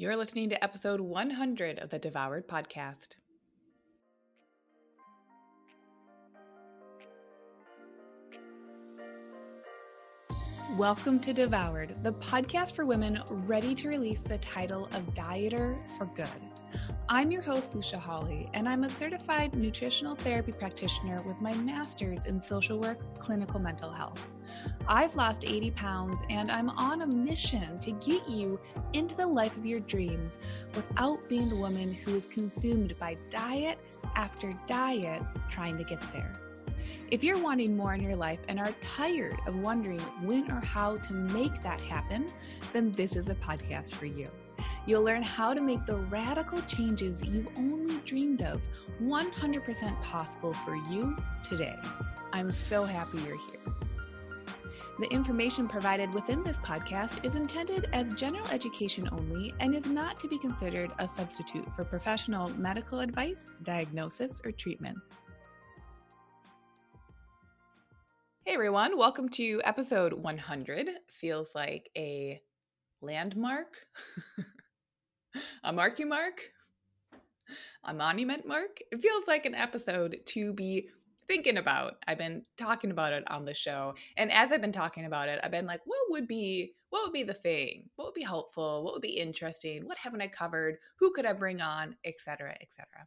You're listening to episode 100 of the Devoured podcast. Welcome to Devoured, the podcast for women ready to release the title of Dieter for Good. I'm your host, Lucia Hawley, and I'm a certified nutritional therapy practitioner with my master's in social work, clinical mental health. I've lost 80 pounds and I'm on a mission to get you into the life of your dreams without being the woman who is consumed by diet after diet trying to get there. If you're wanting more in your life and are tired of wondering when or how to make that happen, then this is a podcast for you. You'll learn how to make the radical changes you've only dreamed of 100% possible for you today. I'm so happy you're here. The information provided within this podcast is intended as general education only and is not to be considered a substitute for professional medical advice, diagnosis, or treatment. Hey everyone, welcome to episode 100. Feels like a landmark, a marky mark, a monument mark. It feels like an episode to be thinking about. I've been talking about it on the show. And as I've been talking about it, I've been like, what would be what would be the thing? What would be helpful? What would be interesting? What haven't I covered? Who could I bring on? Etc. Etc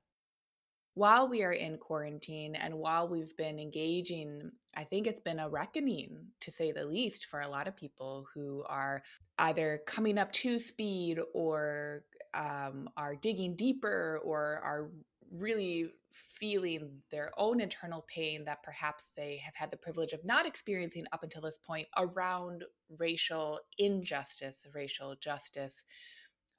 while we are in quarantine and while we've been engaging, I think it's been a reckoning, to say the least, for a lot of people who are either coming up to speed or um, are digging deeper or are really feeling their own internal pain that perhaps they have had the privilege of not experiencing up until this point around racial injustice, racial justice,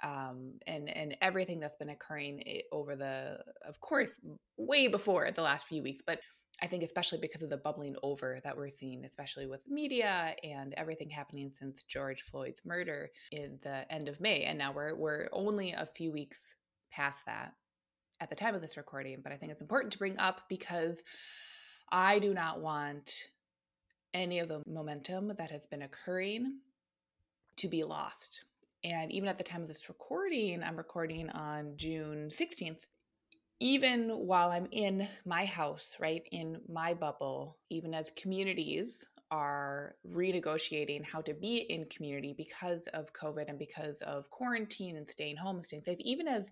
um, and and everything that's been occurring eh, over the, of course, way before the last few weeks, but I think especially because of the bubbling over that we're seeing, especially with media and everything happening since George Floyd's murder in the end of May, and now we're we're only a few weeks past that at the time of this recording. But I think it's important to bring up because I do not want any of the momentum that has been occurring to be lost and even at the time of this recording, I'm recording on June 16th. Even while I'm in my house, right, in my bubble, even as communities are renegotiating how to be in community because of COVID and because of quarantine and staying home and staying safe, even as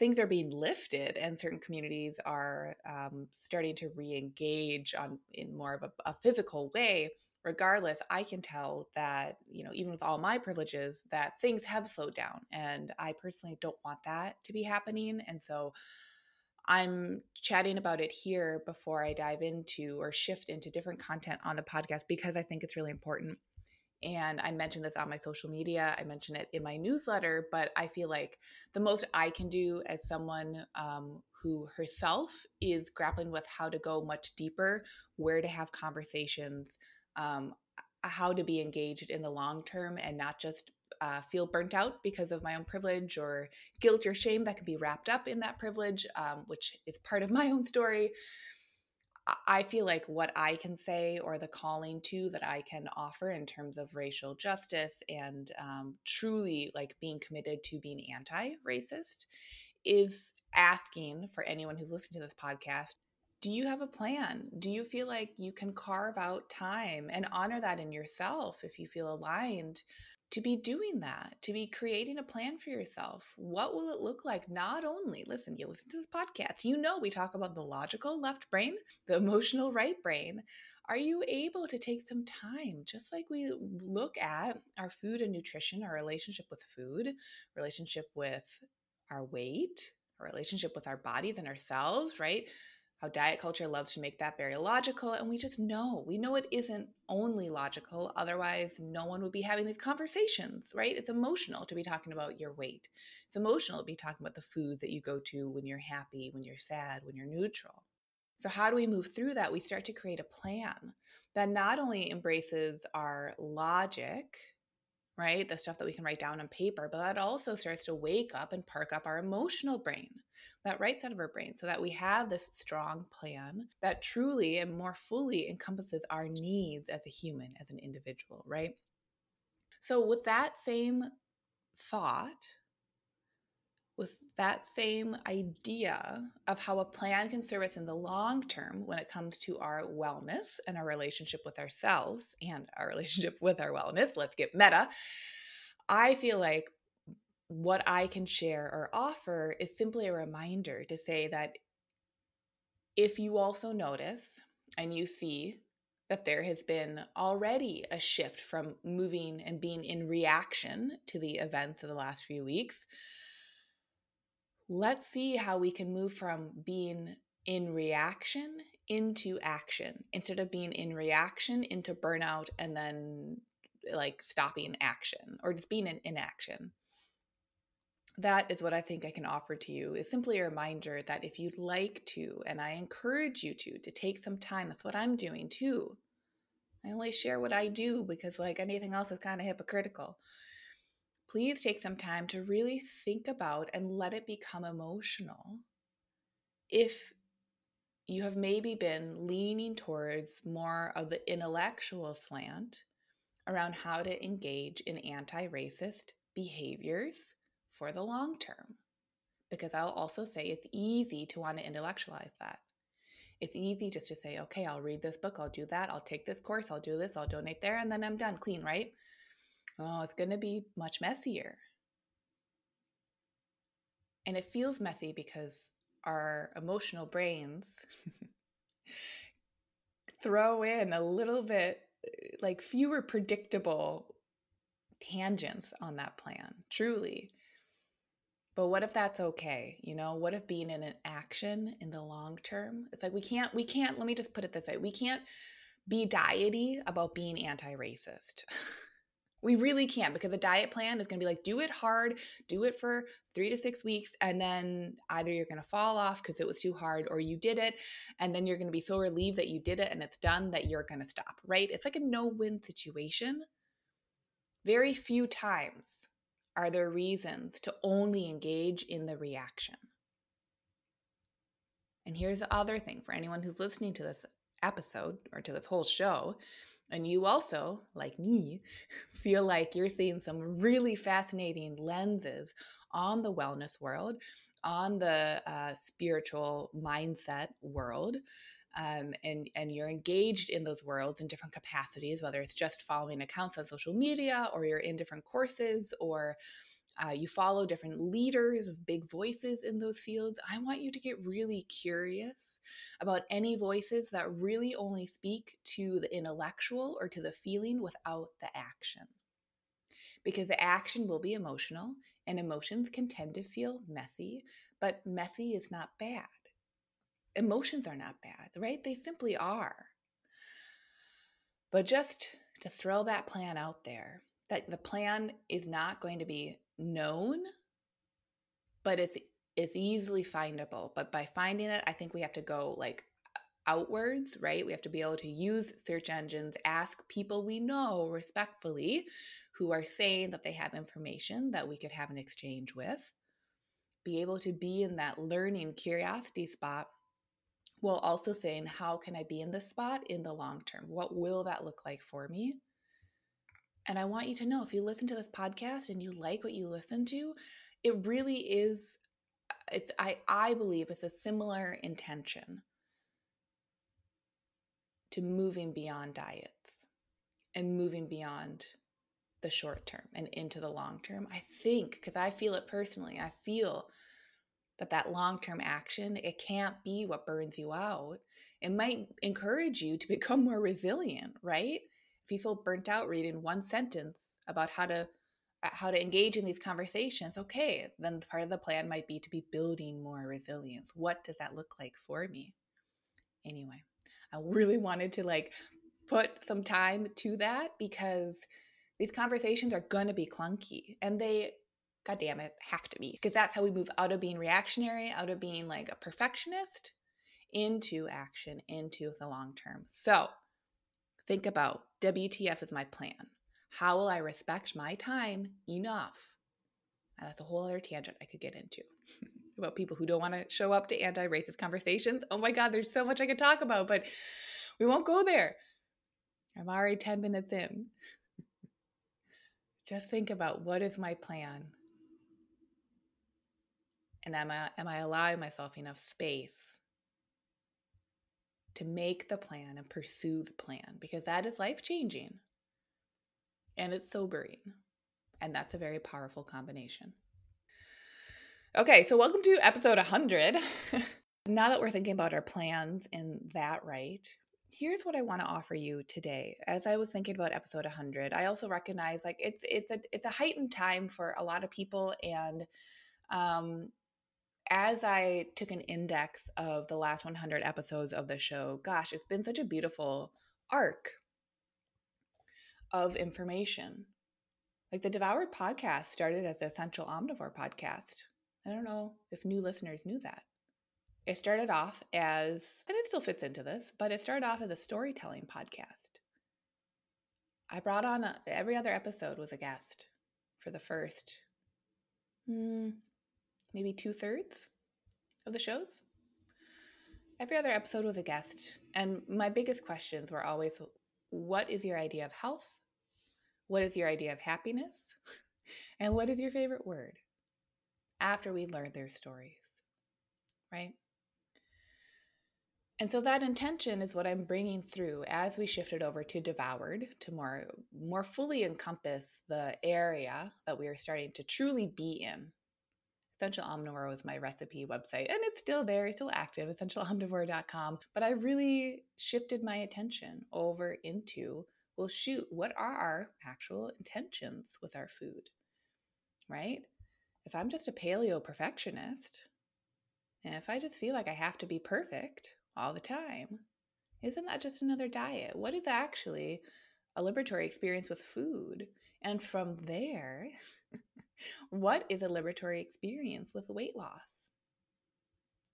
things are being lifted and certain communities are um, starting to re-engage on in more of a, a physical way regardless, I can tell that, you know, even with all my privileges, that things have slowed down. And I personally don't want that to be happening. And so I'm chatting about it here before I dive into or shift into different content on the podcast because I think it's really important. And I mentioned this on my social media, I mentioned it in my newsletter, but I feel like the most I can do as someone um, who herself is grappling with how to go much deeper, where to have conversations, um, how to be engaged in the long term and not just uh, feel burnt out because of my own privilege or guilt or shame that can be wrapped up in that privilege, um, which is part of my own story. I feel like what I can say or the calling to that I can offer in terms of racial justice and um, truly like being committed to being anti racist is asking for anyone who's listening to this podcast do you have a plan? Do you feel like you can carve out time and honor that in yourself if you feel aligned to be doing that, to be creating a plan for yourself? What will it look like? Not only, listen, you listen to this podcast, you know we talk about the logical left brain, the emotional right brain. Are you able to take some time, just like we look at our food and nutrition, our relationship with food, relationship with our weight, our relationship with our bodies and ourselves, right? How diet culture loves to make that very logical. And we just know, we know it isn't only logical. Otherwise, no one would be having these conversations, right? It's emotional to be talking about your weight. It's emotional to be talking about the food that you go to when you're happy, when you're sad, when you're neutral. So, how do we move through that? We start to create a plan that not only embraces our logic right? The stuff that we can write down on paper, but that also starts to wake up and perk up our emotional brain, that right side of our brain, so that we have this strong plan that truly and more fully encompasses our needs as a human, as an individual, right? So, with that same thought, with that same idea of how a plan can serve us in the long term when it comes to our wellness and our relationship with ourselves and our relationship with our wellness. Let's get meta. I feel like what I can share or offer is simply a reminder to say that if you also notice and you see that there has been already a shift from moving and being in reaction to the events of the last few weeks, let's see how we can move from being in reaction into action instead of being in reaction into burnout and then like stopping action or just being in inaction that is what I think I can offer to you is simply a reminder that if you'd like to, and I encourage you to, to take some time, that's what I'm doing too. I only share what I do because, like anything else, is kind of hypocritical. Please take some time to really think about and let it become emotional. If you have maybe been leaning towards more of the intellectual slant around how to engage in anti racist behaviors for the long term. Because I'll also say it's easy to want to intellectualize that. It's easy just to say, okay, I'll read this book, I'll do that, I'll take this course, I'll do this, I'll donate there, and then I'm done, clean, right? Oh, it's going to be much messier. And it feels messy because our emotional brains throw in a little bit eh, like fewer predictable tangents on that plan, truly. But what if that's okay? You know, what if being in an action in the long term? It's like we can't, we can't, let me just put it this way we can't be diety about being anti racist. we really can't because the diet plan is going to be like, do it hard, do it for three to six weeks, and then either you're going to fall off because it was too hard or you did it. And then you're going to be so relieved that you did it and it's done that you're going to stop, right? It's like a no win situation. Very few times are there reasons to only engage in the reaction? And here's the other thing for anyone who's listening to this episode or to this whole show, and you also, like me, feel like you're seeing some really fascinating lenses on the wellness world, on the uh, spiritual mindset world, um, and and you're engaged in those worlds in different capacities, whether it's just following accounts on social media or you're in different courses or uh, you follow different leaders of big voices in those fields. I want you to get really curious about any voices that really only speak to the intellectual or to the feeling without the action. Because the action will be emotional, and emotions can tend to feel messy, but messy is not bad emotions are not bad, right? They simply are. But just to throw that plan out there, that the plan is not going to be known, but it's it's easily findable. But by finding it, I think we have to go like outwards, right? We have to be able to use search engines, ask people we know respectfully who are saying that they have information that we could have an exchange with, be able to be in that learning curiosity spot while also saying, how can I be in this spot in the long term? What will that look like for me? And I want you to know if you listen to this podcast and you like what you listen to, it really is it's I I believe it's a similar intention to moving beyond diets and moving beyond the short term and into the long term. I think because I feel it personally. I feel that that long-term action it can't be what burns you out it might encourage you to become more resilient right if you feel burnt out reading one sentence about how to uh, how to engage in these conversations okay then part of the plan might be to be building more resilience what does that look like for me anyway i really wanted to like put some time to that because these conversations are going to be clunky and they god damn it, have to be. Because that's how we move out of being reactionary, out of being like a perfectionist into action, into the long term. So think about WTF is my plan. How will I respect my time enough? And that's a whole other tangent I could get into about people who don't want to show up to anti racist conversations. Oh my God, there's so much I could talk about, but we won't go there. I'm already 10 minutes in. Just think about what is my plan? And am I, am I allowing myself enough space to make the plan and pursue the plan? Because that is life changing and it's sobering. And that's a very powerful combination. Okay, so welcome to episode 100. now that we're thinking about our plans in that right, here's what I want to offer you today. As I was thinking about episode 100, I also recognize like it's it's a it's a heightened time for a lot of people and um as I took an index of the last 100 episodes of the show, gosh, it's been such a beautiful arc of information. Like the Devoured podcast started as the Essential Omnivore podcast. I don't know if new listeners knew that. It started off as, and it still fits into this, but it started off as a storytelling podcast. I brought on a, every other episode was a guest for the first, hmm, maybe two thirds of the shows. Every other episode was a guest. And my biggest questions were always what is your idea of health? What is your idea of happiness? And what is your favorite word? After we learn their stories, right? And so that intention is what I'm bringing through as we shifted over to devoured to more more fully encompass the area that we are starting to truly be in. Essential Omnivore was my recipe website, and it's still there, it's still active, essentialomnivore.com. But I really shifted my attention over into well, shoot, what are our actual intentions with our food? Right? If I'm just a paleo perfectionist, and if I just feel like I have to be perfect, all the time. Isn't that just another diet? What is actually a liberatory experience with food? And from there, what is a liberatory experience with weight loss?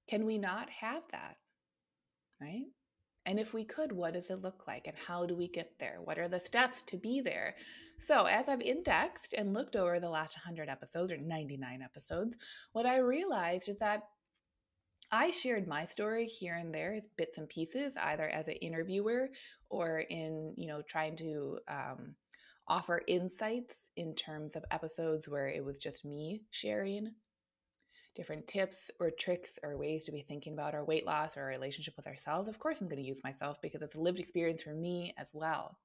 Can we not have that? Right? And if we could, what does it look like? And how do we get there? What are the steps to be there? So, as I've indexed and looked over the last 100 episodes or 99 episodes, what I realized is that I shared my story here and there, bits and pieces, either as an interviewer or in, you know, trying to um, offer insights in terms of episodes where it was just me sharing different tips or tricks or ways to be thinking about our weight loss or our relationship with ourselves. Of course, I'm going to use myself because it's a lived experience for me as well.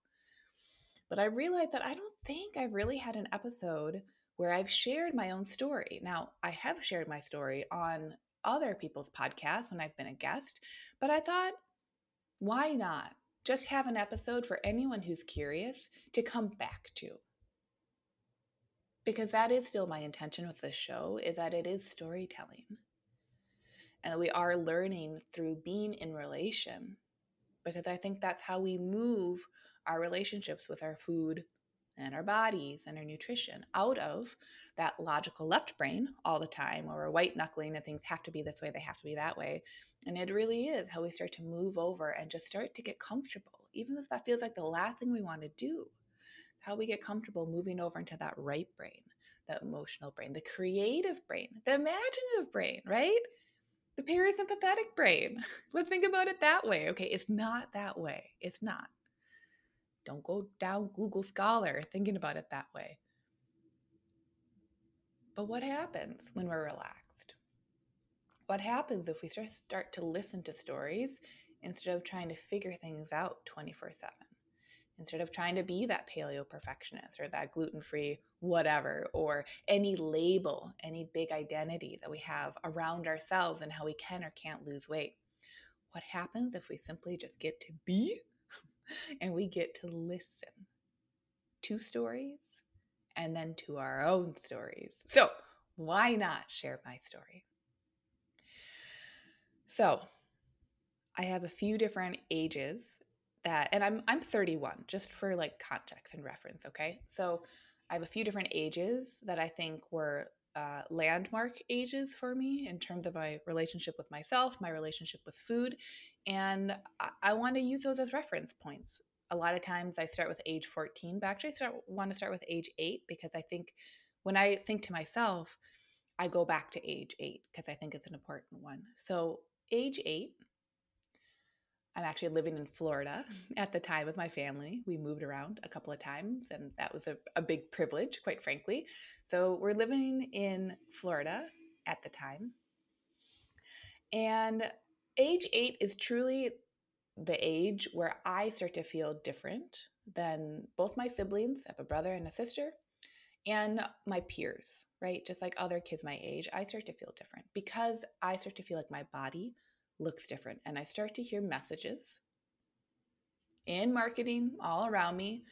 But I realized that I don't think I've really had an episode where I've shared my own story. Now, I have shared my story on other people's podcasts when I've been a guest, but I thought, why not just have an episode for anyone who's curious to come back to? Because that is still my intention with this show is that it is storytelling. And we are learning through being in relation because I think that's how we move our relationships with our food and our bodies and our nutrition out of that logical left brain all the time where we're white knuckling and things have to be this way, they have to be that way. And it really is how we start to move over and just start to get comfortable, even if that feels like the last thing we want to do. How we get comfortable moving over into that right brain, that emotional brain, the creative brain, the imaginative brain, right? The parasympathetic brain. Let's think about it that way. Okay, it's not that way. It's not. Don't go down Google Scholar thinking about it that way. But what happens when we're relaxed? What happens if we start to listen to stories instead of trying to figure things out 24 7? Instead of trying to be that paleo perfectionist or that gluten free whatever, or any label, any big identity that we have around ourselves and how we can or can't lose weight. What happens if we simply just get to be and we get to listen to stories and then to our own stories. So, why not share my story? So, I have a few different ages that and I'm I'm 31 just for like context and reference, okay? So, I have a few different ages that I think were uh, landmark ages for me in terms of my relationship with myself, my relationship with food, and I, I want to use those as reference points. A lot of times I start with age 14, but actually I start, want to start with age eight because I think when I think to myself, I go back to age eight because I think it's an important one. So, age eight, I'm actually living in Florida at the time with my family. We moved around a couple of times, and that was a, a big privilege, quite frankly. So we're living in Florida at the time. And age eight is truly the age where I start to feel different than both my siblings. I have a brother and a sister, and my peers, right? Just like other kids my age, I start to feel different because I start to feel like my body looks different. And I start to hear messages in marketing all around me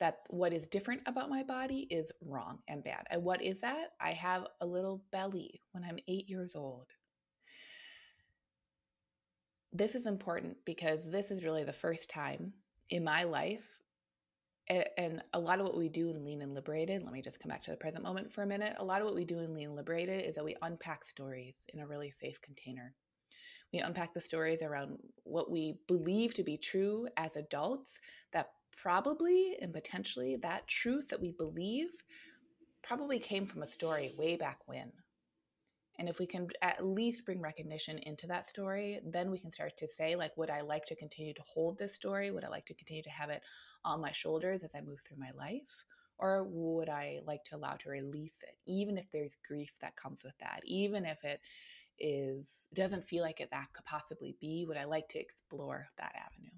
that what is different about my body is wrong and bad. And what is that? I have a little belly when I'm eight years old. This is important because this is really the first time in my life and a lot of what we do in lean and liberated let me just come back to the present moment for a minute a lot of what we do in lean and liberated is that we unpack stories in a really safe container we unpack the stories around what we believe to be true as adults that probably and potentially that truth that we believe probably came from a story way back when and if we can at least bring recognition into that story, then we can start to say, like, would I like to continue to hold this story? Would I like to continue to have it on my shoulders as I move through my life? Or would I like to allow to release it, even if there's grief that comes with that, even if it is doesn't feel like it that could possibly be? Would I like to explore that avenue?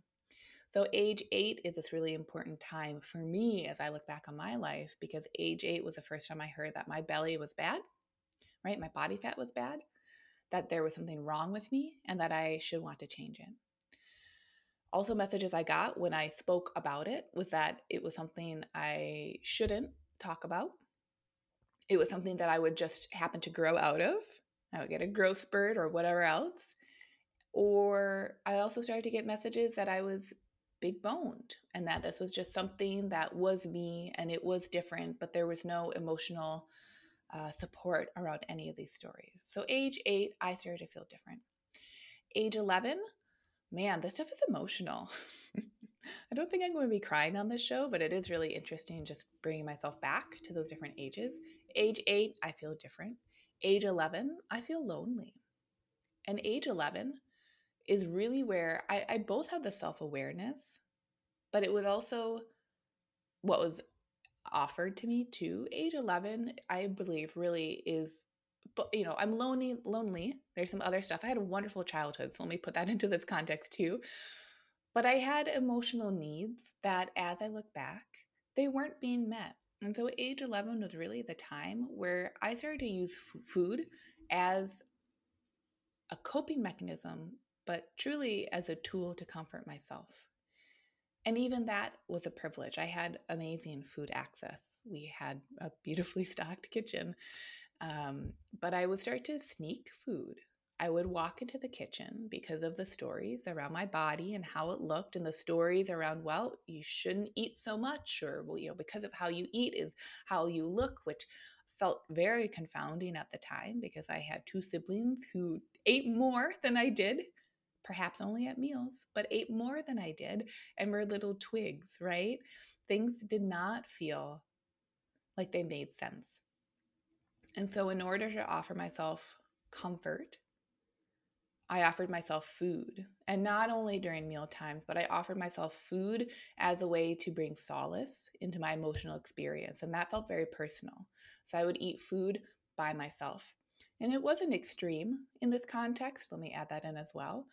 So, age eight is this really important time for me as I look back on my life because age eight was the first time I heard that my belly was bad right? My body fat was bad, that there was something wrong with me, and that I should want to change it. Also, messages I got when I spoke about it was that it was something I shouldn't talk about. It was something that I would just happen to grow out of. I would get a growth spurt or whatever else. Or I also started to get messages that I was big boned and that this was just something that was me and it was different, but there was no emotional uh, support around any of these stories. So, age eight, I started to feel different. Age 11, man, this stuff is emotional. I don't think I'm going to be crying on this show, but it is really interesting just bringing myself back to those different ages. Age eight, I feel different. Age 11, I feel lonely. And age 11 is really where I, I both had the self awareness, but it was also what was offered to me too. Age 11, I believe, really is but you know i'm lonely lonely there's some other stuff i had a wonderful childhood so let me put that into this context too but i had emotional needs that as i look back they weren't being met and so age 11 was really the time where i started to use f- food as a coping mechanism but truly as a tool to comfort myself and even that was a privilege. I had amazing food access. We had a beautifully stocked kitchen. Um, but I would start to sneak food. I would walk into the kitchen because of the stories around my body and how it looked, and the stories around, well, you shouldn't eat so much, or, well, you know, because of how you eat is how you look, which felt very confounding at the time because I had two siblings who ate more than I did perhaps only at meals, but ate more than I did and were little twigs, right? Things did not feel like they made sense. And so, in order to offer myself comfort, I offered myself food. And not only during meal times, but I offered myself food as a way to bring solace into my emotional experience. And that felt very personal. So I would eat food by myself. And it wasn't extreme in this context. Let me add that in as well.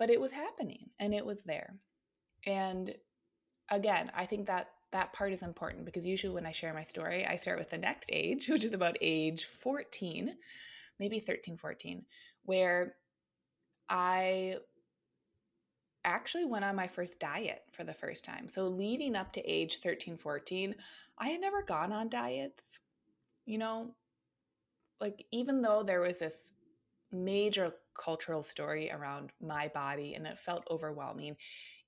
But it was happening and it was there. And again, I think that that part is important because usually when I share my story, I start with the next age, which is about age 14, maybe 13, 14, where I actually went on my first diet for the first time. So leading up to age 13, 14, I had never gone on diets. You know, like even though there was this major cultural story around my body and it felt overwhelming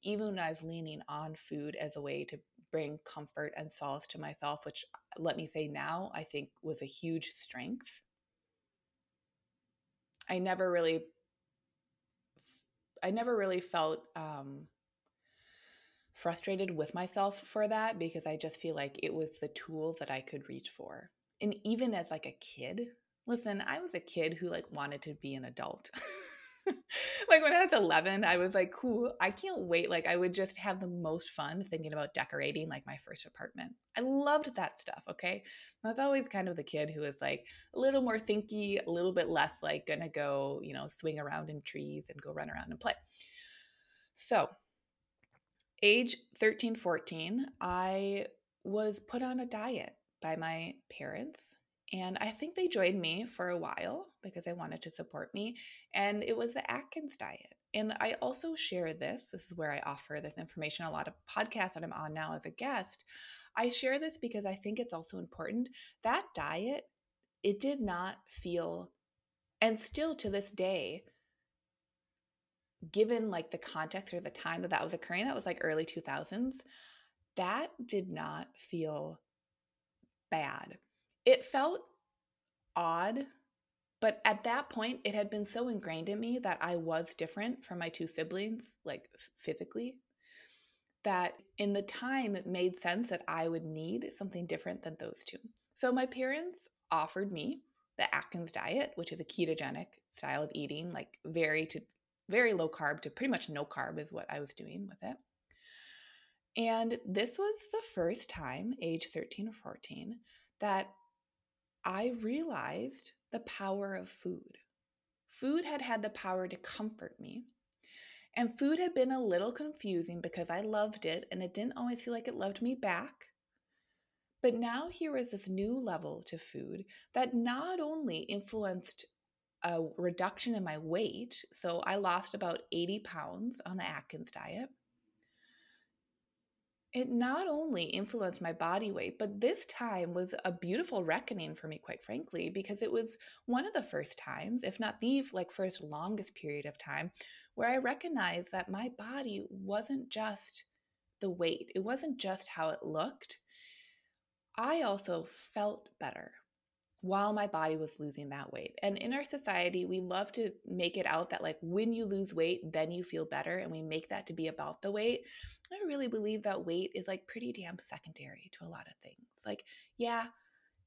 even when i was leaning on food as a way to bring comfort and solace to myself which let me say now i think was a huge strength i never really i never really felt um, frustrated with myself for that because i just feel like it was the tool that i could reach for and even as like a kid Listen, I was a kid who like wanted to be an adult. like when I was 11, I was like, cool, I can't wait. Like I would just have the most fun thinking about decorating like my first apartment. I loved that stuff. Okay. I was always kind of the kid who was like a little more thinky, a little bit less like gonna go, you know, swing around in trees and go run around and play. So, age 13, 14, I was put on a diet by my parents and I think they joined me for a while because they wanted to support me. And it was the Atkins diet. And I also share this. This is where I offer this information. A lot of podcasts that I'm on now as a guest. I share this because I think it's also important. That diet, it did not feel, and still to this day, given like the context or the time that that was occurring, that was like early 2000s, that did not feel bad it felt odd, but at that point, it had been so ingrained in me that I was different from my two siblings, like physically, that in the time it made sense that I would need something different than those two. So my parents offered me the Atkins diet, which is a ketogenic style of eating, like very to very low carb to pretty much no carb is what I was doing with it. And this was the first time, age 13 or 14, that I realized the power of food. Food had had the power to comfort me. And food had been a little confusing because I loved it and it didn't always feel like it loved me back. But now here was this new level to food that not only influenced a reduction in my weight, so I lost about 80 pounds on the Atkins diet, it not only influenced my body weight, but this time was a beautiful reckoning for me, quite frankly, because it was one of the first times, if not the like first longest period of time, where I recognized that my body wasn't just the weight, it wasn't just how it looked. I also felt better while my body was losing that weight. And in our society, we love to make it out that like when you lose weight, then you feel better. And we make that to be about the weight. I really believe that weight is like pretty damn secondary to a lot of things. Like, yeah,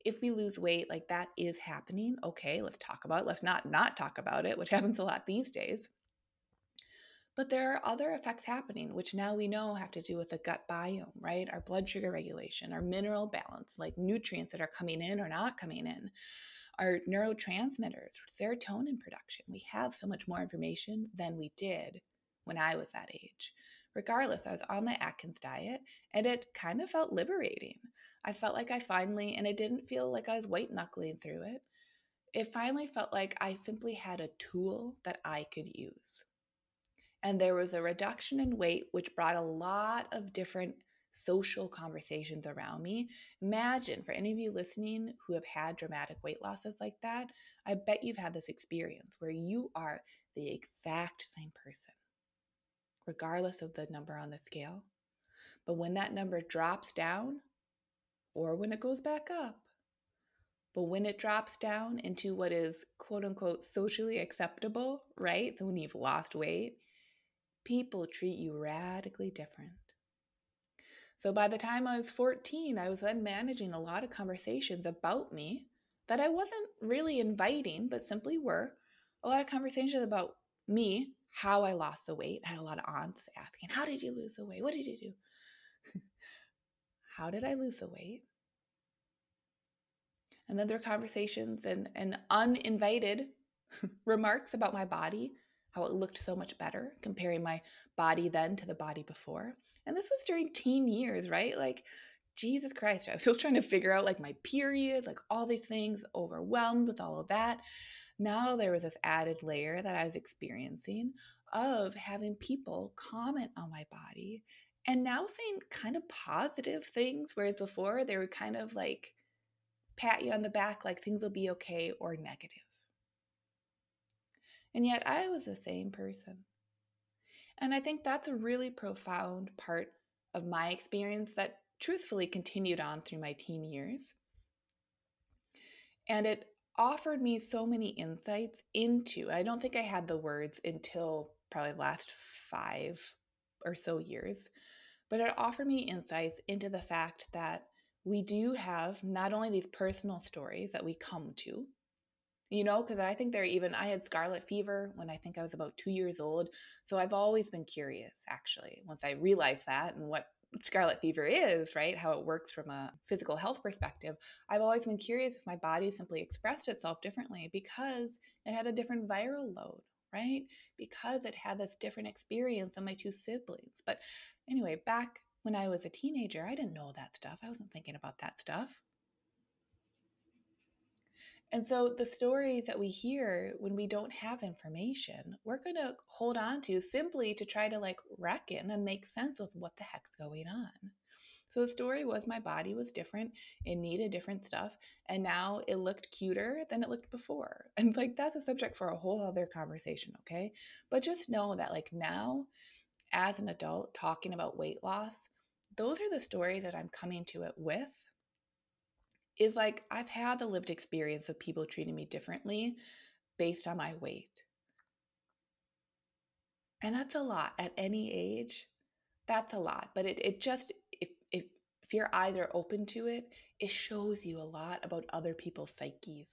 if we lose weight, like that is happening. Okay, let's talk about it. Let's not not talk about it, which happens a lot these days. But there are other effects happening, which now we know have to do with the gut biome, right? Our blood sugar regulation, our mineral balance, like nutrients that are coming in or not coming in, our neurotransmitters, serotonin production. We have so much more information than we did when I was that age. Regardless, I was on the Atkins diet and it kind of felt liberating. I felt like I finally, and it didn't feel like I was white knuckling through it. It finally felt like I simply had a tool that I could use and there was a reduction in weight, which brought a lot of different social conversations around me. Imagine for any of you listening who have had dramatic weight losses like that, I bet you've had this experience where you are the exact same person, regardless of the number on the scale. But when that number drops down, or when it goes back up, but when it drops down into what is quote unquote socially acceptable, right? So when you've lost weight, people treat you radically different. So by the time I was 14, I was then managing a lot of conversations about me that I wasn't really inviting, but simply were. A lot of conversations about me, how I lost the weight. I had a lot of aunts asking, How did you lose the weight? What did you do? how did I lose the weight? And then there are conversations and, and uninvited remarks about my body how it looked so much better, comparing my body then to the body before. And this was during teen years, right? Like, Jesus Christ, I was still trying to figure out like my period, like all these things, overwhelmed with all of that. Now there was this added layer that I was experiencing of having people comment on my body and now saying kind of positive things, whereas before they were kind of like pat you on the back, like things will be okay, or negative. And yet I was the same person. And I think that's a really profound part of my experience that truthfully continued on through my teen years. And it offered me so many insights into, I don't think I had the words until probably last five or so years, but it offered me insights into the fact that we do have not only these personal stories that we come to, you know, because I think they're even, I had scarlet fever when I think I was about two years old. So I've always been curious, actually, once I realized that and what scarlet fever is, right? How it works from a physical health perspective. I've always been curious if my body simply expressed itself differently because it had a different viral load, right? Because it had this different experience than my two siblings. But anyway, back when I was a teenager, I didn't know that stuff. I wasn't thinking about that stuff. And so the stories that we hear when we don't have information, we're going to hold on to simply to try to like reckon and make sense of what the heck's going on. So the story was my body was different, it needed different stuff, and now it looked cuter than it looked before. And like that's a subject for a whole other conversation, okay? But just know that like now as an adult talking about weight loss, those are the stories that I'm coming to it with is like I've had the lived experience of people treating me differently based on my weight. And that's a lot at any age. That's a lot. But it, it just, if, if, if your eyes are open to it, it shows you a lot about other people's psyches.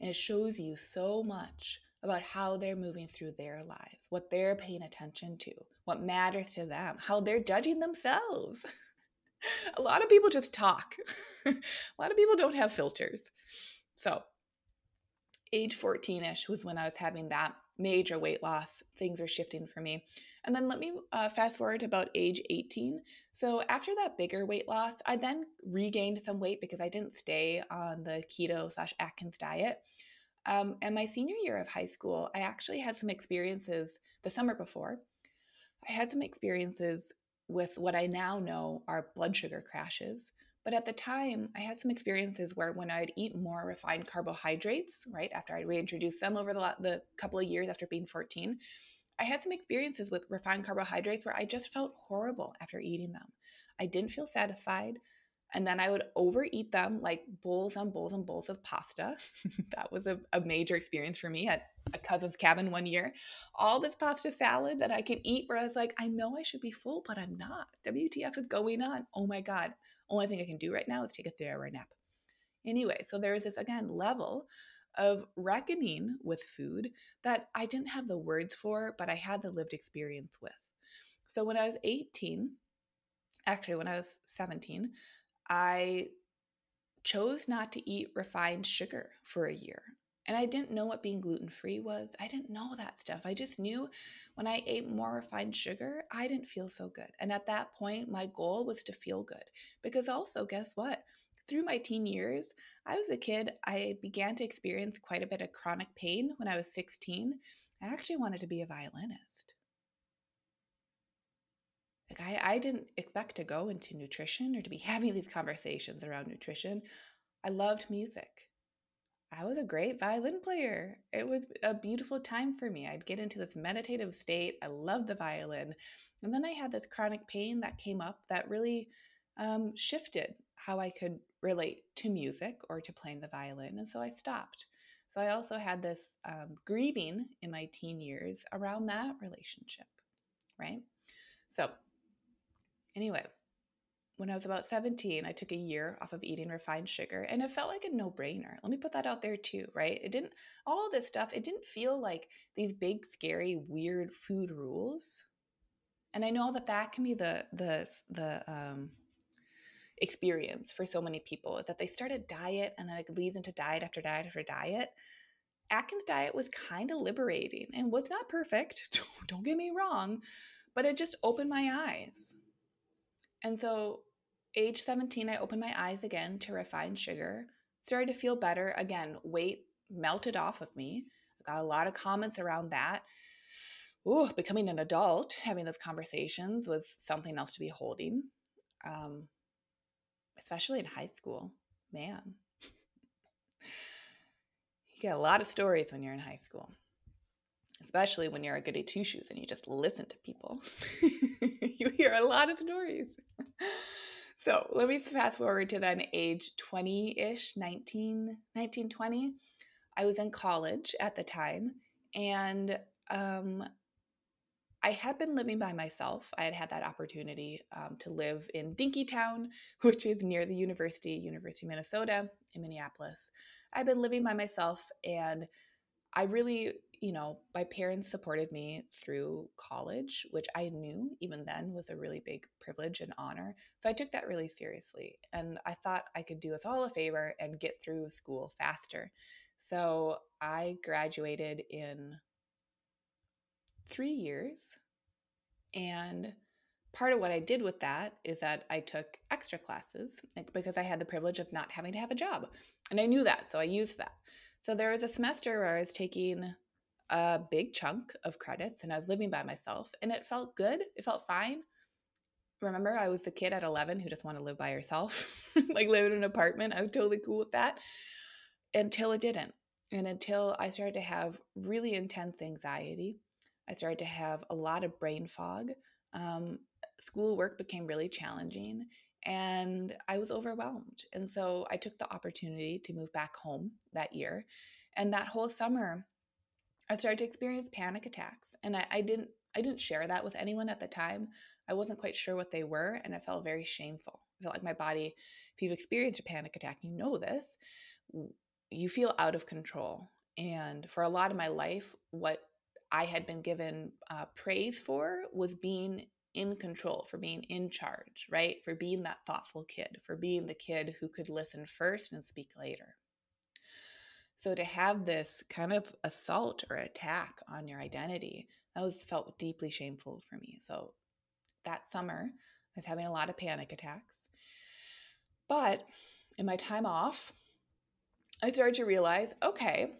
And it shows you so much about how they're moving through their lives, what they're paying attention to, what matters to them, how they're judging themselves. a lot of people just talk. a lot of people don't have filters. So, age 14 ish was when I was having that major weight loss. Things were shifting for me. And then let me uh, fast forward to about age 18. So, after that bigger weight loss, I then regained some weight because I didn't stay on the keto slash Atkins diet. Um, and my senior year of high school, I actually had some experiences the summer before. I had some experiences with what I now know are blood sugar crashes. But at the time, I had some experiences where when I'd eat more refined carbohydrates, right, after I reintroduced them over the, the couple of years after being 14, I had some experiences with refined carbohydrates where I just felt horrible after eating them. I didn't feel satisfied. And then I would overeat them like bowls and bowls and bowls of pasta. that was a, a, major experience for me at a cousin's cabin one year. All this pasta salad that I could eat, where I was like, I know I should be full, but I'm not. WTF is going on? Oh my God. Only thing I can do right now is take a three hour nap. Anyway, so there is this, again, level of reckoning with food that I didn't have the words for, but I had the lived experience with. So when I was 18, actually, when I was 17, I chose not to eat refined sugar for a year. And I didn't know what being gluten free was. I didn't know that stuff. I just knew when I ate more refined sugar, I didn't feel so good. And at that point, my goal was to feel good. Because also, guess what? Through my teen years, I was a kid, I began to experience quite a bit of chronic pain when I was 16. I actually wanted to be a violinist. Like I, I didn't expect to go into nutrition or to be having these conversations around nutrition. I loved music. I was a great violin player. It was a beautiful time for me. I'd get into this meditative state. I loved the violin. And then I had this chronic pain that came up that really um, shifted how I could relate to music or to playing the violin. And so I stopped. So I also had this um, grieving in my teen years around that relationship, right? So Anyway, when I was about 17, I took a year off of eating refined sugar and it felt like a no brainer. Let me put that out there too, right? It didn't, all this stuff, it didn't feel like these big, scary, weird food rules. And I know that that can be the, the, the, um, experience for so many people is that they start a diet and then it leads into diet after diet after diet. Atkins diet was kind of liberating and was not perfect, don't get me wrong, but it just opened my eyes and so, age 17, I opened my eyes again to refined sugar, started to feel better. Again, weight melted off of me. I got a lot of comments around that. Ooh, becoming an adult, having those conversations was something else to be holding, um, especially in high school. Man, you get a lot of stories when you're in high school especially when you're a goody two shoes and you just listen to people. you hear a lot of stories. So let me fast forward to then age 20 ish, 19, 19, 20. I was in college at the time and um, I had been living by myself. I had had that opportunity um, to live in Dinkytown, which is near the university, University of Minnesota in Minneapolis. I've been living by myself and I really, you know, my parents supported me through college, which I knew even then was a really big privilege and honor. So I took that really seriously. And I thought I could do us all a favor and get through school faster. So I graduated in three years. And part of what I did with that is that I took extra classes because I had the privilege of not having to have a job. And I knew that. So I used that. So there was a semester where I was taking a big chunk of credits and I was living by myself and it felt good. It felt fine. Remember, I was the kid at 11 who just wanted to live by herself, like live in an apartment. I was totally cool with that until it didn't. And until I started to have really intense anxiety, I started to have a lot of brain fog. Um, schoolwork became really challenging and I was overwhelmed. And so I took the opportunity to move back home that year. And that whole summer, I started to experience panic attacks. And I, I didn't I didn't share that with anyone at the time. I wasn't quite sure what they were, and I felt very shameful. I felt like my body, if you've experienced a panic attack, you know this, you feel out of control. And for a lot of my life, what I had been given uh, praise for was being in control, for being in charge, right? For being that thoughtful kid, for being the kid who could listen first and speak later. So to have this kind of assault or attack on your identity, that was felt deeply shameful for me. So that summer, I was having a lot of panic attacks. But in my time off, I started to realize okay,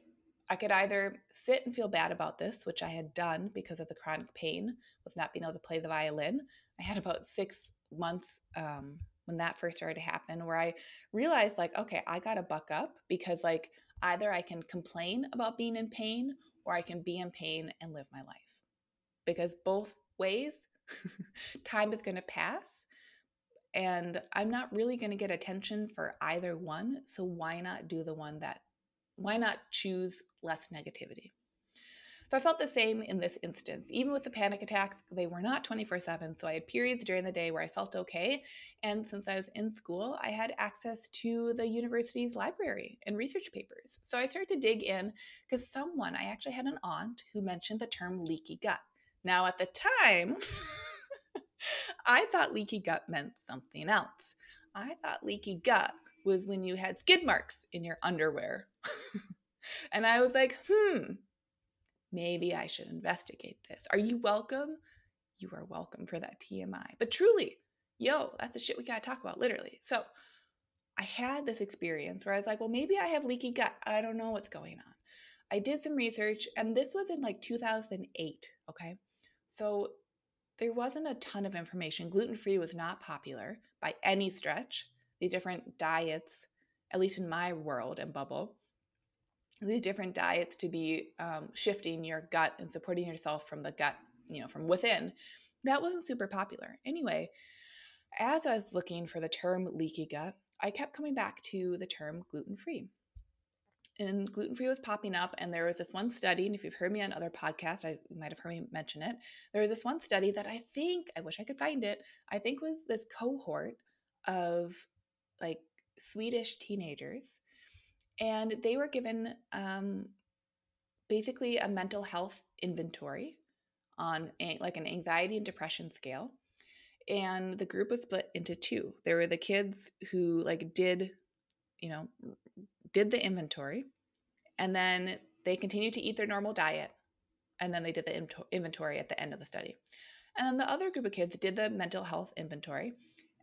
I could either sit and feel bad about this, which I had done because of the chronic pain with not being able to play the violin. I had about six months um, when that first started to happen where I realized, like, okay, I got to buck up because, like, either I can complain about being in pain or I can be in pain and live my life. Because both ways, time is going to pass. And I'm not really going to get attention for either one. So why not do the one that why not choose less negativity? So I felt the same in this instance. Even with the panic attacks, they were not 24 7. So I had periods during the day where I felt okay. And since I was in school, I had access to the university's library and research papers. So I started to dig in because someone, I actually had an aunt who mentioned the term leaky gut. Now, at the time, I thought leaky gut meant something else. I thought leaky gut was when you had skid marks in your underwear. and I was like, hmm, maybe I should investigate this. Are you welcome? You are welcome for that TMI. But truly, yo, that's the shit we gotta talk about, literally. So I had this experience where I was like, well, maybe I have leaky gut. I don't know what's going on. I did some research, and this was in like 2008, okay? So there wasn't a ton of information. Gluten free was not popular by any stretch these different diets, at least in my world and bubble, these different diets to be um, shifting your gut and supporting yourself from the gut, you know, from within. That wasn't super popular. Anyway, as I was looking for the term leaky gut, I kept coming back to the term gluten free. And gluten free was popping up, and there was this one study. And if you've heard me on other podcasts, I might have heard me mention it. There was this one study that I think, I wish I could find it, I think was this cohort of like Swedish teenagers, and they were given um, basically a mental health inventory on a, like an anxiety and depression scale. And the group was split into two. There were the kids who like did, you know, did the inventory, and then they continued to eat their normal diet, and then they did the inventory at the end of the study. And then the other group of kids did the mental health inventory,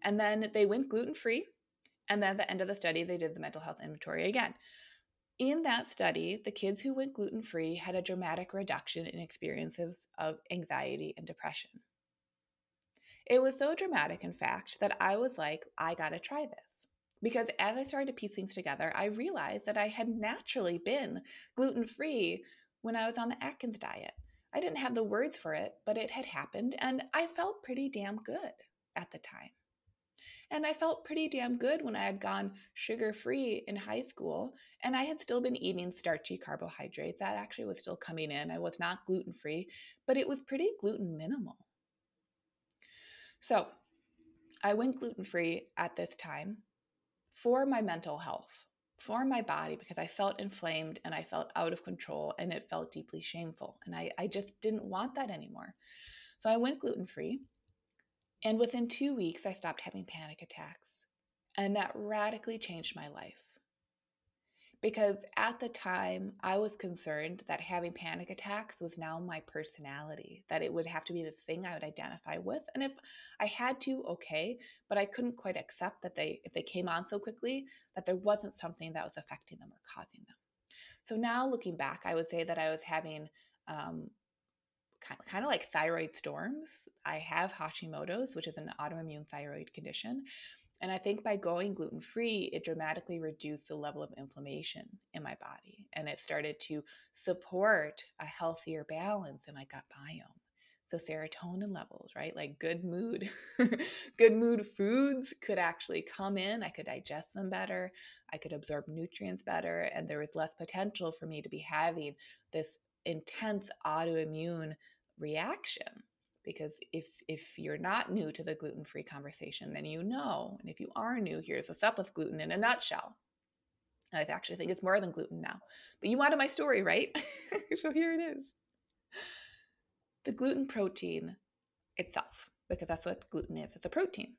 and then they went gluten free and then at the end of the study, they did the mental health inventory again. In that study, the kids who went gluten free had a dramatic reduction in experiences of anxiety and depression. It was so dramatic, in fact, that I was like, I gotta try this. Because as I started to piece things together, I realized that I had naturally been gluten free when I was on the Atkins diet. I didn't have the words for it, but it had happened, and I felt pretty damn good at the time. And I felt pretty damn good when I had gone sugar free in high school and I had still been eating starchy carbohydrates. That actually was still coming in. I was not gluten free, but it was pretty gluten minimal. So I went gluten free at this time for my mental health. for my body because I felt inflamed and I felt out of control and it felt deeply shameful. And I, I just didn't want that anymore. So I went gluten free. And within two weeks, I stopped having panic attacks. And that radically changed my life because at the time I was concerned that having panic attacks was now my personality, that it would have to be this thing I would identify with. And if I had to, okay, but I couldn't quite accept that they, if they came on so quickly, that there wasn't something that was affecting them or causing them. So now looking back, I would say that I was having um, kind, of like thyroid storms. I have Hashimoto's, which is an autoimmune thyroid condition. And I think by going gluten free, it dramatically reduced the level of inflammation in my body. And it started to support a healthier balance in my gut biome. So, serotonin levels, right? Like good mood, good mood foods could actually come in. I could digest them better. I could absorb nutrients better. And there was less potential for me to be having this intense autoimmune reaction because if if you're not new to the gluten-free conversation then you know and if you are new here's what's up with gluten in a nutshell. I actually think it's more than gluten now but you wanted my story right? So here it is. The gluten protein itself because that's what gluten is it's a protein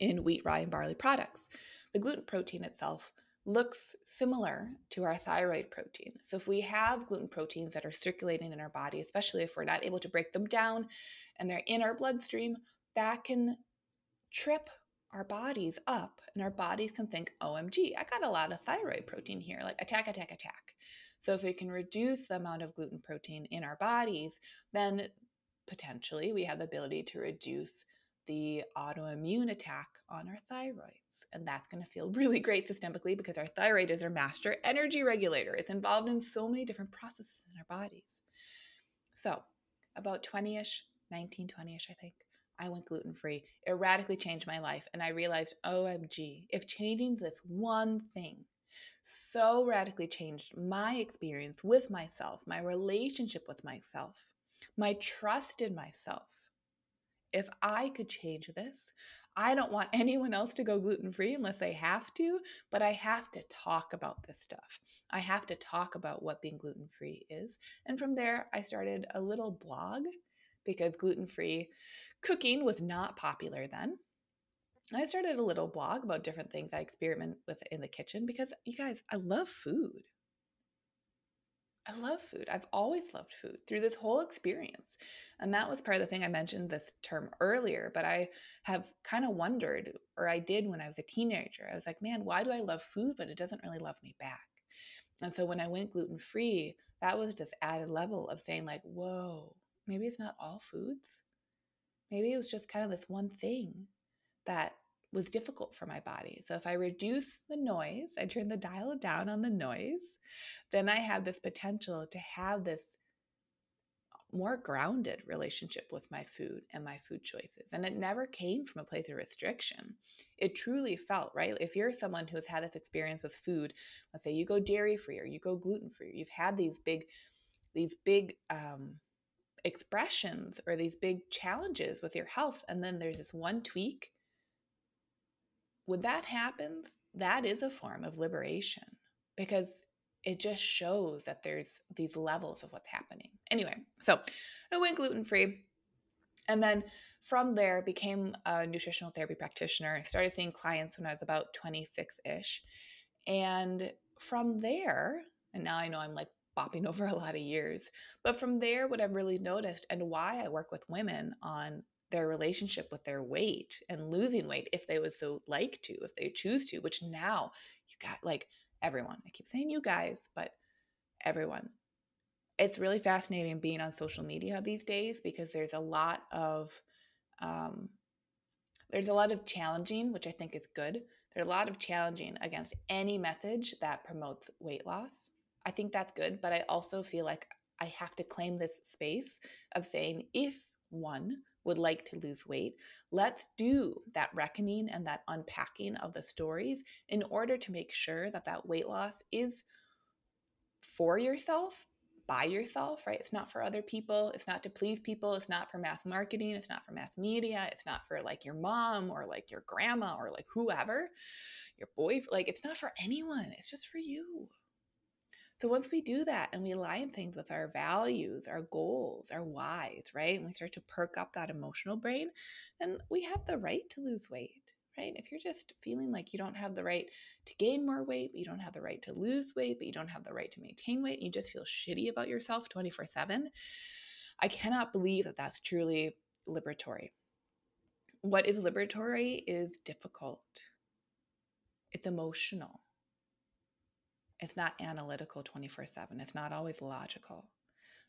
in wheat rye and barley products. The gluten protein itself looks similar to our thyroid protein. So, if we have gluten proteins that are circulating in our body, especially if we're not able to break them down and they're in our bloodstream, that can trip our bodies up and our bodies can think, oh OMG, I got a lot of thyroid protein here, like attack, attack, attack. So, if we can reduce the amount of gluten protein in our bodies, then potentially we have the ability to reduce the autoimmune attack on our thyroids. And that's going to feel really great systemically because our thyroid is our master energy regulator. It's involved in so many different processes in our bodies. So, about 20 ish, 19, 20 ish, I think, I went gluten free. It radically changed my life. And I realized, OMG, if changing this one thing so radically changed my experience with myself, my relationship with myself, my trust in myself, if I could change this, I don't want anyone else to go gluten free unless they have to, but I have to talk about this stuff. I have to talk about what being gluten free is. And from there, I started a little blog because gluten free cooking was not popular then. I started a little blog about different things I experiment with in the kitchen because you guys, I love food. I love food. I've always loved food through this whole experience. And that was part of the thing I mentioned this term earlier, but I have kind of wondered, or I did when I was a teenager. I was like, man, why do I love food, but it doesn't really love me back? And so when I went gluten free, that was this added level of saying, like, whoa, maybe it's not all foods. Maybe it was just kind of this one thing that was difficult for my body. So if I reduce the noise, I turn the dial down on the noise, then I have this potential to have this more grounded relationship with my food and my food choices. And it never came from a place of restriction. It truly felt, right? If you're someone who has had this experience with food, let's say you go dairy free or you go gluten free, you've had these big, these big, um, expressions or these big challenges with your health and then there's this one tweak when that happens, that is a form of liberation because it just shows that there's these levels of what's happening. Anyway, so I went gluten free. And then from there became a nutritional therapy practitioner. I started seeing clients when I was about 26-ish. And from there, and now I know I'm like bopping over a lot of years, but from there, what I've really noticed and why I work with women on their relationship with their weight and losing weight if they would so like to, if they choose to, which now you got like everyone. I keep saying you guys, but everyone. It's really fascinating being on social media these days because there's a lot of um, there's a lot of challenging, which I think is good. There's a lot of challenging against any message that promotes weight loss. I think that's good, but I also feel like I have to claim this space of saying if one would like to lose weight, let's do that reckoning and that unpacking of the stories in order to make sure that that weight loss is for yourself, by yourself, right? It's not for other people. It's not to please people. It's not for mass marketing. It's not for mass media. It's not for like your mom or like your grandma or like whoever, your boy. Like it's not for anyone. It's just for you. So once we do that and we align things with our values, our goals, our whys, right? And we start to perk up that emotional brain, then we have the right to lose weight, right? If you're just feeling like you don't have the right to gain more weight, but you don't have the right to lose weight, but you don't have the right to maintain weight, and you just feel shitty about yourself 24 7, I cannot believe that that's truly liberatory. What is liberatory is difficult, it's emotional it's not analytical 24 7. It's not always logical.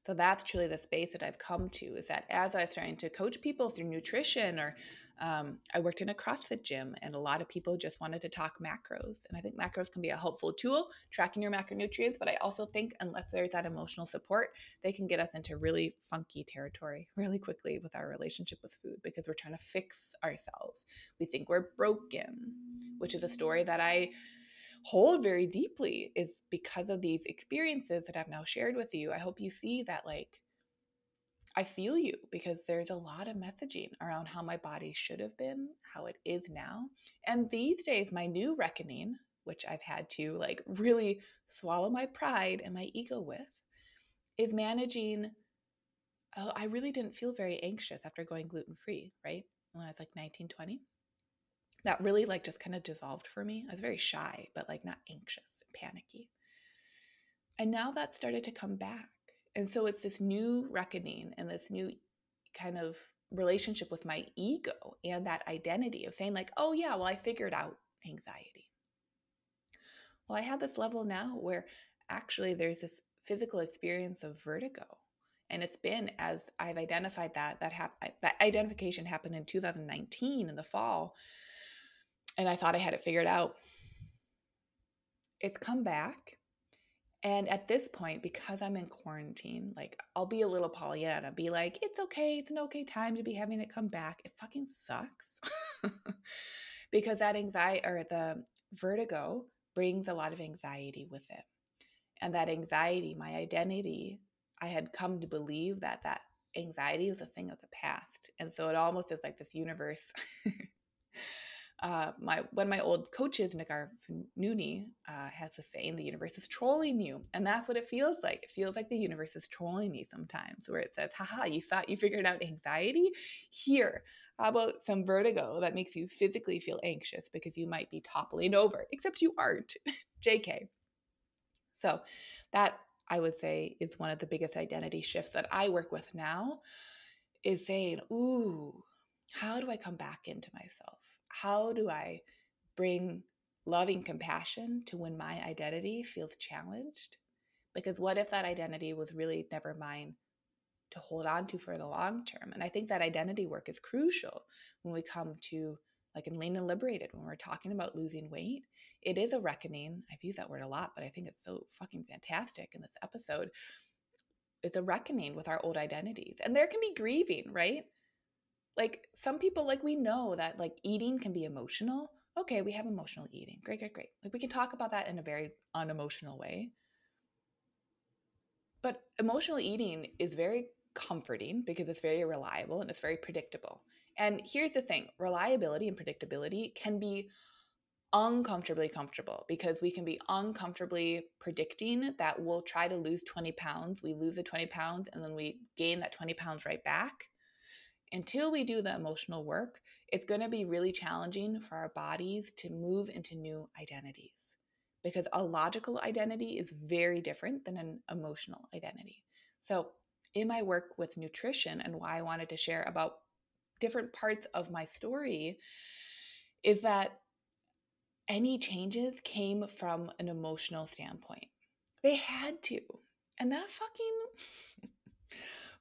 So that's truly the space that I've come to is that as I was starting to coach people through nutrition, or um, I worked in a CrossFit gym, and a lot of people just wanted to talk macros. And I think macros can be a helpful tool, tracking your macronutrients. But I also think, unless there's that emotional support, they can get us into really funky territory really quickly with our relationship with food because we're trying to fix ourselves. We think we're broken, which is a story that I hold very deeply is because of these experiences that I've now shared with you. I hope you see that, like, I feel you because there's a lot of messaging around how my body should have been, how it is now. And these days, my new reckoning, which I've had to like really swallow my pride and my ego with, is managing. Oh, I really didn't feel very anxious after going gluten free, right? When I was like 19, 20 that really like just kind of dissolved for me. I was very shy, but like not anxious panicky. And now that started to come back. And so it's this new reckoning and this new kind of relationship with my ego and that identity of saying, like, oh, yeah, well, I figured out anxiety. Well, I have this level now where actually there's this physical experience of vertigo. And it's been as I've identified that that hap- that identification happened in 2019 in the fall and I thought I had it figured out. It's come back. And at this point, because I'm in quarantine, like I'll be a little Pollyanna, be like, it's okay, it's an okay time to be having it come back. It fucking sucks. because that anxiety or the vertigo brings a lot of anxiety with it. And that anxiety, my identity, I had come to believe that that anxiety was a thing of the past. And so it almost is like this universe uh, my one of my old coaches, Nagar Nooney, uh, has a saying, "The universe is trolling you," and that's what it feels like. It feels like the universe is trolling me sometimes, where it says, "Haha, you thought you figured out anxiety? Here, how about some vertigo that makes you physically feel anxious because you might be toppling over, except you aren't." Jk. So, that I would say is one of the biggest identity shifts that I work with now, is saying, "Ooh." How do I come back into myself? How do I bring loving compassion to when my identity feels challenged? Because what if that identity was really never mine to hold on to for the long term? And I think that identity work is crucial when we come to like in lean and liberated when we're talking about losing weight it is a reckoning i've used that word a lot but i think it's so fucking fantastic in this episode it's a reckoning with our old identities and there can be grieving right like some people like we know that like eating can be emotional. Okay we have emotional eating. Great great great. Like we can talk about that in a very unemotional way. But emotional eating is very comforting because it's very reliable and it's very predictable. And here's the thing reliability and predictability can be uncomfortably comfortable because we can be uncomfortably predicting that we'll try to lose 20 pounds we lose the 20 pounds and then we gain that 20 pounds right back until we do the emotional work, it's going to be really challenging for our bodies to move into new identities because a logical identity is very different than an emotional identity. So, in my work with nutrition and why I wanted to share about different parts of my story is that any changes came from an emotional standpoint. They had to. And that fucking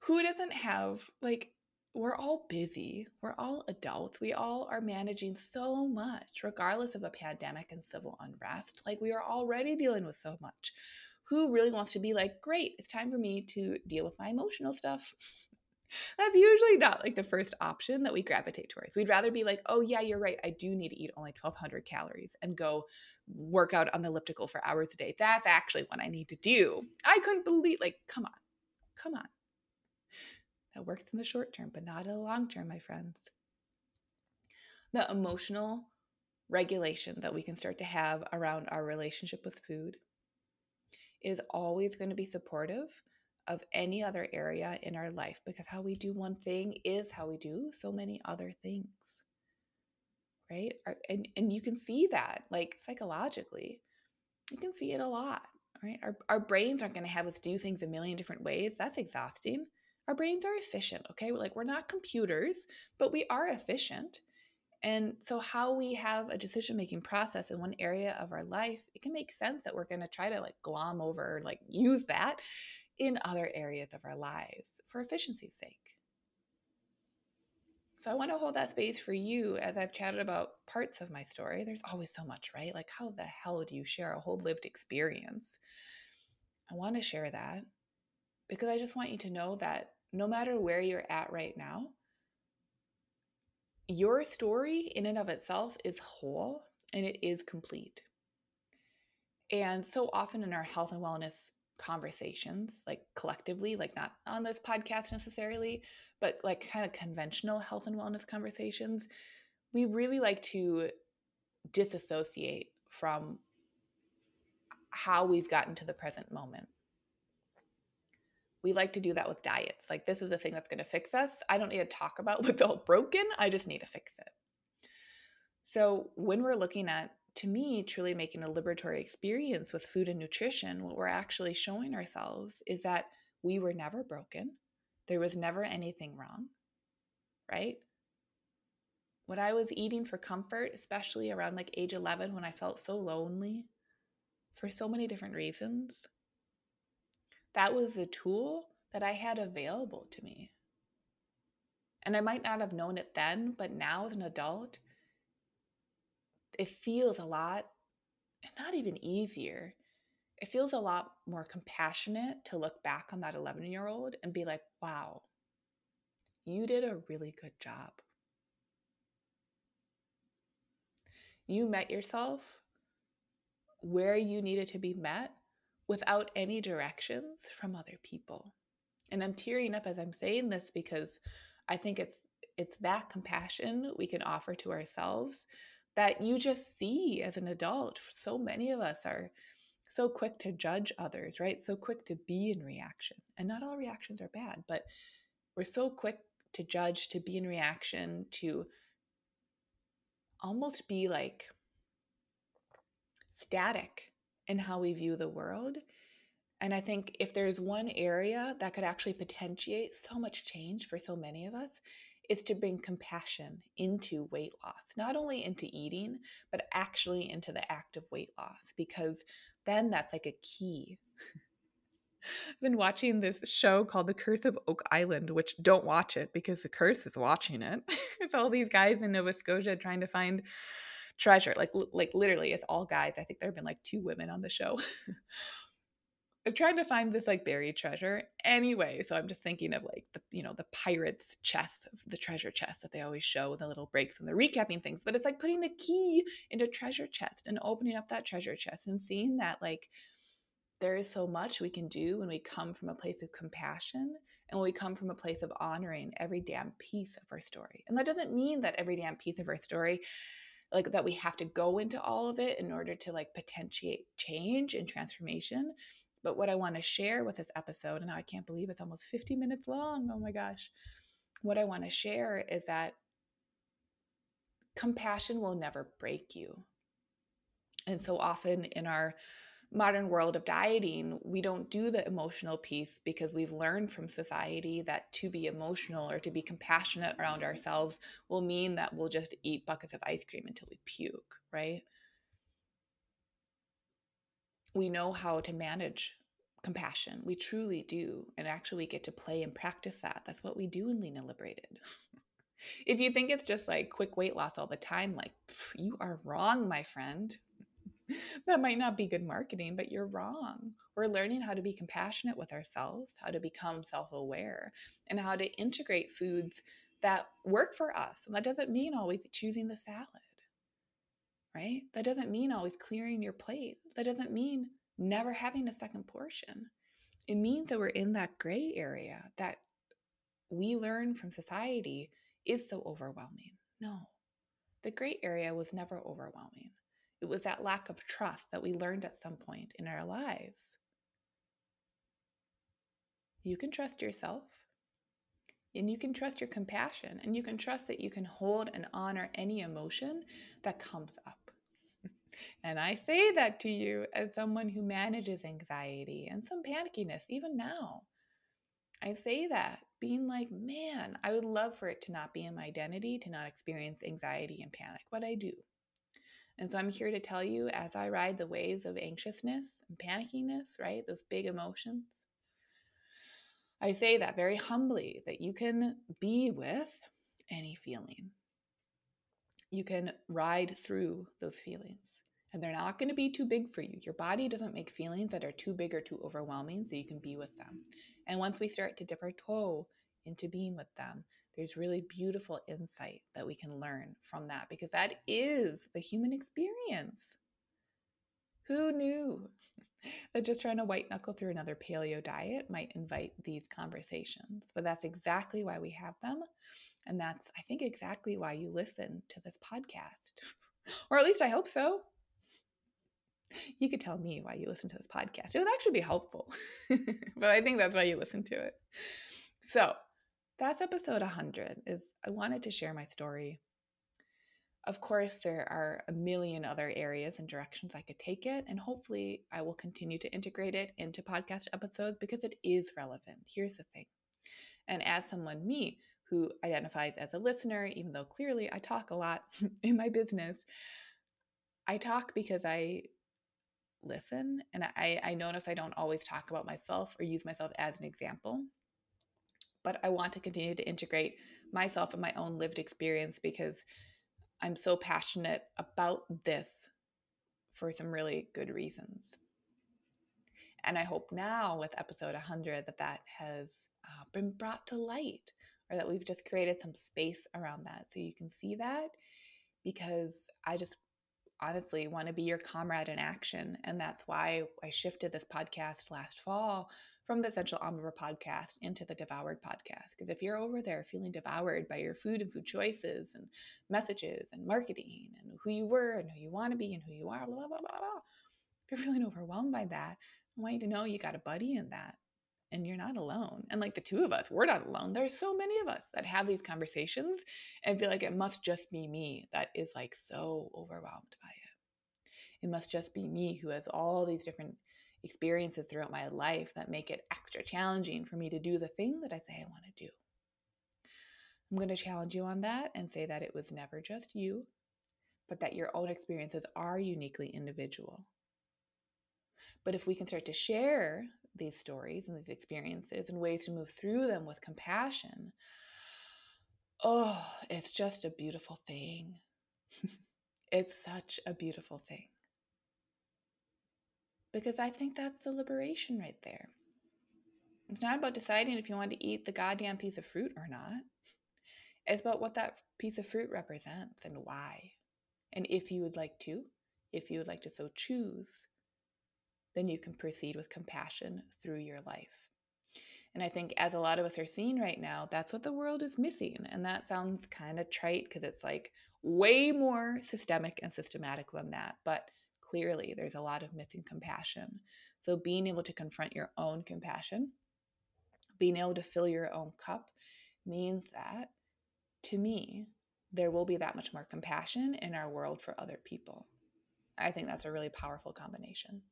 who doesn't have like we're all busy. We're all adults. We all are managing so much, regardless of a pandemic and civil unrest. Like, we are already dealing with so much. Who really wants to be like, great, it's time for me to deal with my emotional stuff? That's usually not like the first option that we gravitate towards. We'd rather be like, oh, yeah, you're right. I do need to eat only 1,200 calories and go work out on the elliptical for hours a day. That's actually what I need to do. I couldn't believe, like, come on, come on. That works in the short term, but not in the long term, my friends. The emotional regulation that we can start to have around our relationship with food is always going to be supportive of any other area in our life because how we do one thing is how we do so many other things right? And and you can see that like psychologically. You can see it a lot right? Our, our brains aren't going to have us do things a million different ways. That's exhausting our brains are efficient okay like we're not computers but we are efficient and so how we have a decision making process in one area of our life it can make sense that we're going to try to like glom over like use that in other areas of our lives for efficiency's sake. So I want to hold that space for you as I've chatted about parts of my story. There's always so much, right? Like, how the hell do you share a whole lived experience? I want to share that because I just want you to know that no matter where you're at right now, your story in and of itself is whole and it is complete. And so often in our health and wellness conversations, like collectively, like not on this podcast necessarily, but like kind of conventional health and wellness conversations, we really like to disassociate from how we've gotten to the present moment. We like to do that with diets. Like, this is the thing that's going to fix us. I don't need to talk about what's all broken. I just need to fix it. So, when we're looking at to me, truly making a liberatory experience with food and nutrition, what we're actually showing ourselves is that we were never broken. There was never anything wrong, right? What I was eating for comfort, especially around like age 11 when I felt so lonely for so many different reasons, that was the tool that I had available to me. And I might not have known it then, but now as an adult, it feels a lot, not even easier. It feels a lot more compassionate to look back on that 11 year old and be like, wow, you did a really good job. You met yourself where you needed to be met without any directions from other people. And I'm tearing up as I'm saying this because I think it's it's that compassion we can offer to ourselves that you just see as an adult. So many of us are so quick to judge others, right? So quick to be in reaction. And not all reactions are bad, but we're so quick to judge, to be in reaction, to almost be like static in how we view the world. And I think if there's one area that could actually potentiate so much change for so many of us, is to bring compassion into weight loss, not only into eating, but actually into the act of weight loss, because then that's like a key. I've been watching this show called The Curse of Oak Island, which don't watch it because the curse is watching it. it's all these guys in Nova Scotia trying to find treasure. Like like literally, it's all guys. I think there have been like two women on the show. I'm trying to find this like buried treasure anyway. So I'm just thinking of like the you know the pirates' chest, the treasure chest that they always show the little breaks when they're recapping things. But it's like putting a key into treasure chest and opening up that treasure chest and seeing that like there is so much we can do when we come from a place of compassion and when we come from a place of honoring every damn piece of our story. And that doesn't mean that every damn piece of our story like that we have to go into all of it in order to like potentiate change and transformation but what I want to share with this episode, and I can't believe it's almost 50 minutes long. Oh my gosh. What I want to share is that compassion will never break you. And so often in our modern world of dieting, we don't do the emotional piece because we've learned from society that to be emotional or to be compassionate around ourselves will mean that we'll just eat buckets of ice cream until we puke, right? we know how to manage compassion. We truly do. And actually, we get to play and practice that. That's what we do in Lean and Liberated. if you think it's just like quick weight loss all the time, like you are wrong, my friend. That might not be good marketing, but you're wrong. We're learning how to be compassionate with ourselves, how to become self aware, and how to integrate foods that work for us. And that doesn't mean always choosing the salad, right? That doesn't mean always clearing your plate. That doesn't mean never having a second portion. It means that we're in that gray area that we learn from society is so overwhelming. No, the gray area was never overwhelming. It was that lack of trust that we learned at some point in our lives. You can trust yourself, and you can trust your compassion, and you can trust that you can hold and honor any emotion that comes up. And I say that to you as someone who manages anxiety and some panickiness, even now. I say that being like, man, I would love for it to not be in my identity, to not experience anxiety and panic, but I do. And so I'm here to tell you as I ride the waves of anxiousness and panickiness, right? Those big emotions. I say that very humbly that you can be with any feeling. You can ride through those feelings and they're not going to be too big for you. Your body doesn't make feelings that are too big or too overwhelming, so you can be with them. And once we start to dip our toe into being with them, there's really beautiful insight that we can learn from that because that is the human experience. Who knew that just trying to white knuckle through another paleo diet might invite these conversations? But that's exactly why we have them. And that's, I think, exactly why you listen to this podcast. or at least I hope so. You could tell me why you listen to this podcast. It would actually be helpful. but I think that's why you listen to it. So, that's episode 100 is i wanted to share my story. Of course there are a million other areas and directions i could take it and hopefully i will continue to integrate it into podcast episodes because it is relevant. Here's the thing. And as someone me who identifies as a listener even though clearly i talk a lot in my business i talk because i listen and I, I notice i don't always talk about myself or use myself as an example but I want to continue to integrate myself and my own lived experience because I'm so passionate about this for some really good reasons. And I hope now with episode 100 that that has uh, been brought to light or that we've just created some space around that so you can see that because I just honestly want to be your comrade in action. And that's why I shifted this podcast last fall from the Essential Omnivore podcast into the Devoured podcast. Because if you're over there feeling devoured by your food and food choices and messages and marketing and who you were and who you want to be and who you are, blah, blah, blah, blah, if you're feeling overwhelmed by that, I want you to know you got a buddy in that and you're not alone. And like the two of us, we're not alone. There's so many of us that have these conversations and feel like it must just be me that is like so overwhelmed by it. It must just be me who has all these different experiences throughout my life that make it extra challenging for me to do the thing that I say I want to do. I'm going to challenge you on that and say that it was never just you, but that your own experiences are uniquely individual. But if we can start to share these stories and these experiences and ways to move through them with compassion, oh, it's just a beautiful thing. it's such a beautiful thing because I think that's the liberation right there. It's not about deciding if you want to eat the goddamn piece of fruit or not. It's about what that piece of fruit represents and why. And if you would like to, if you would like to so choose, then you can proceed with compassion through your life. And I think, as a lot of us are seeing right now, that's what the world is missing. And that sounds kind of trite because it's like way more systemic and systematic than that. But clearly there's a lot of missing compassion. So, being able to confront your own compassion, being able to fill your own cup means that to me, there will be that much more compassion in our world for other people. I think that's a really powerful combination.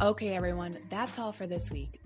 Okay, everyone, that's all for this week.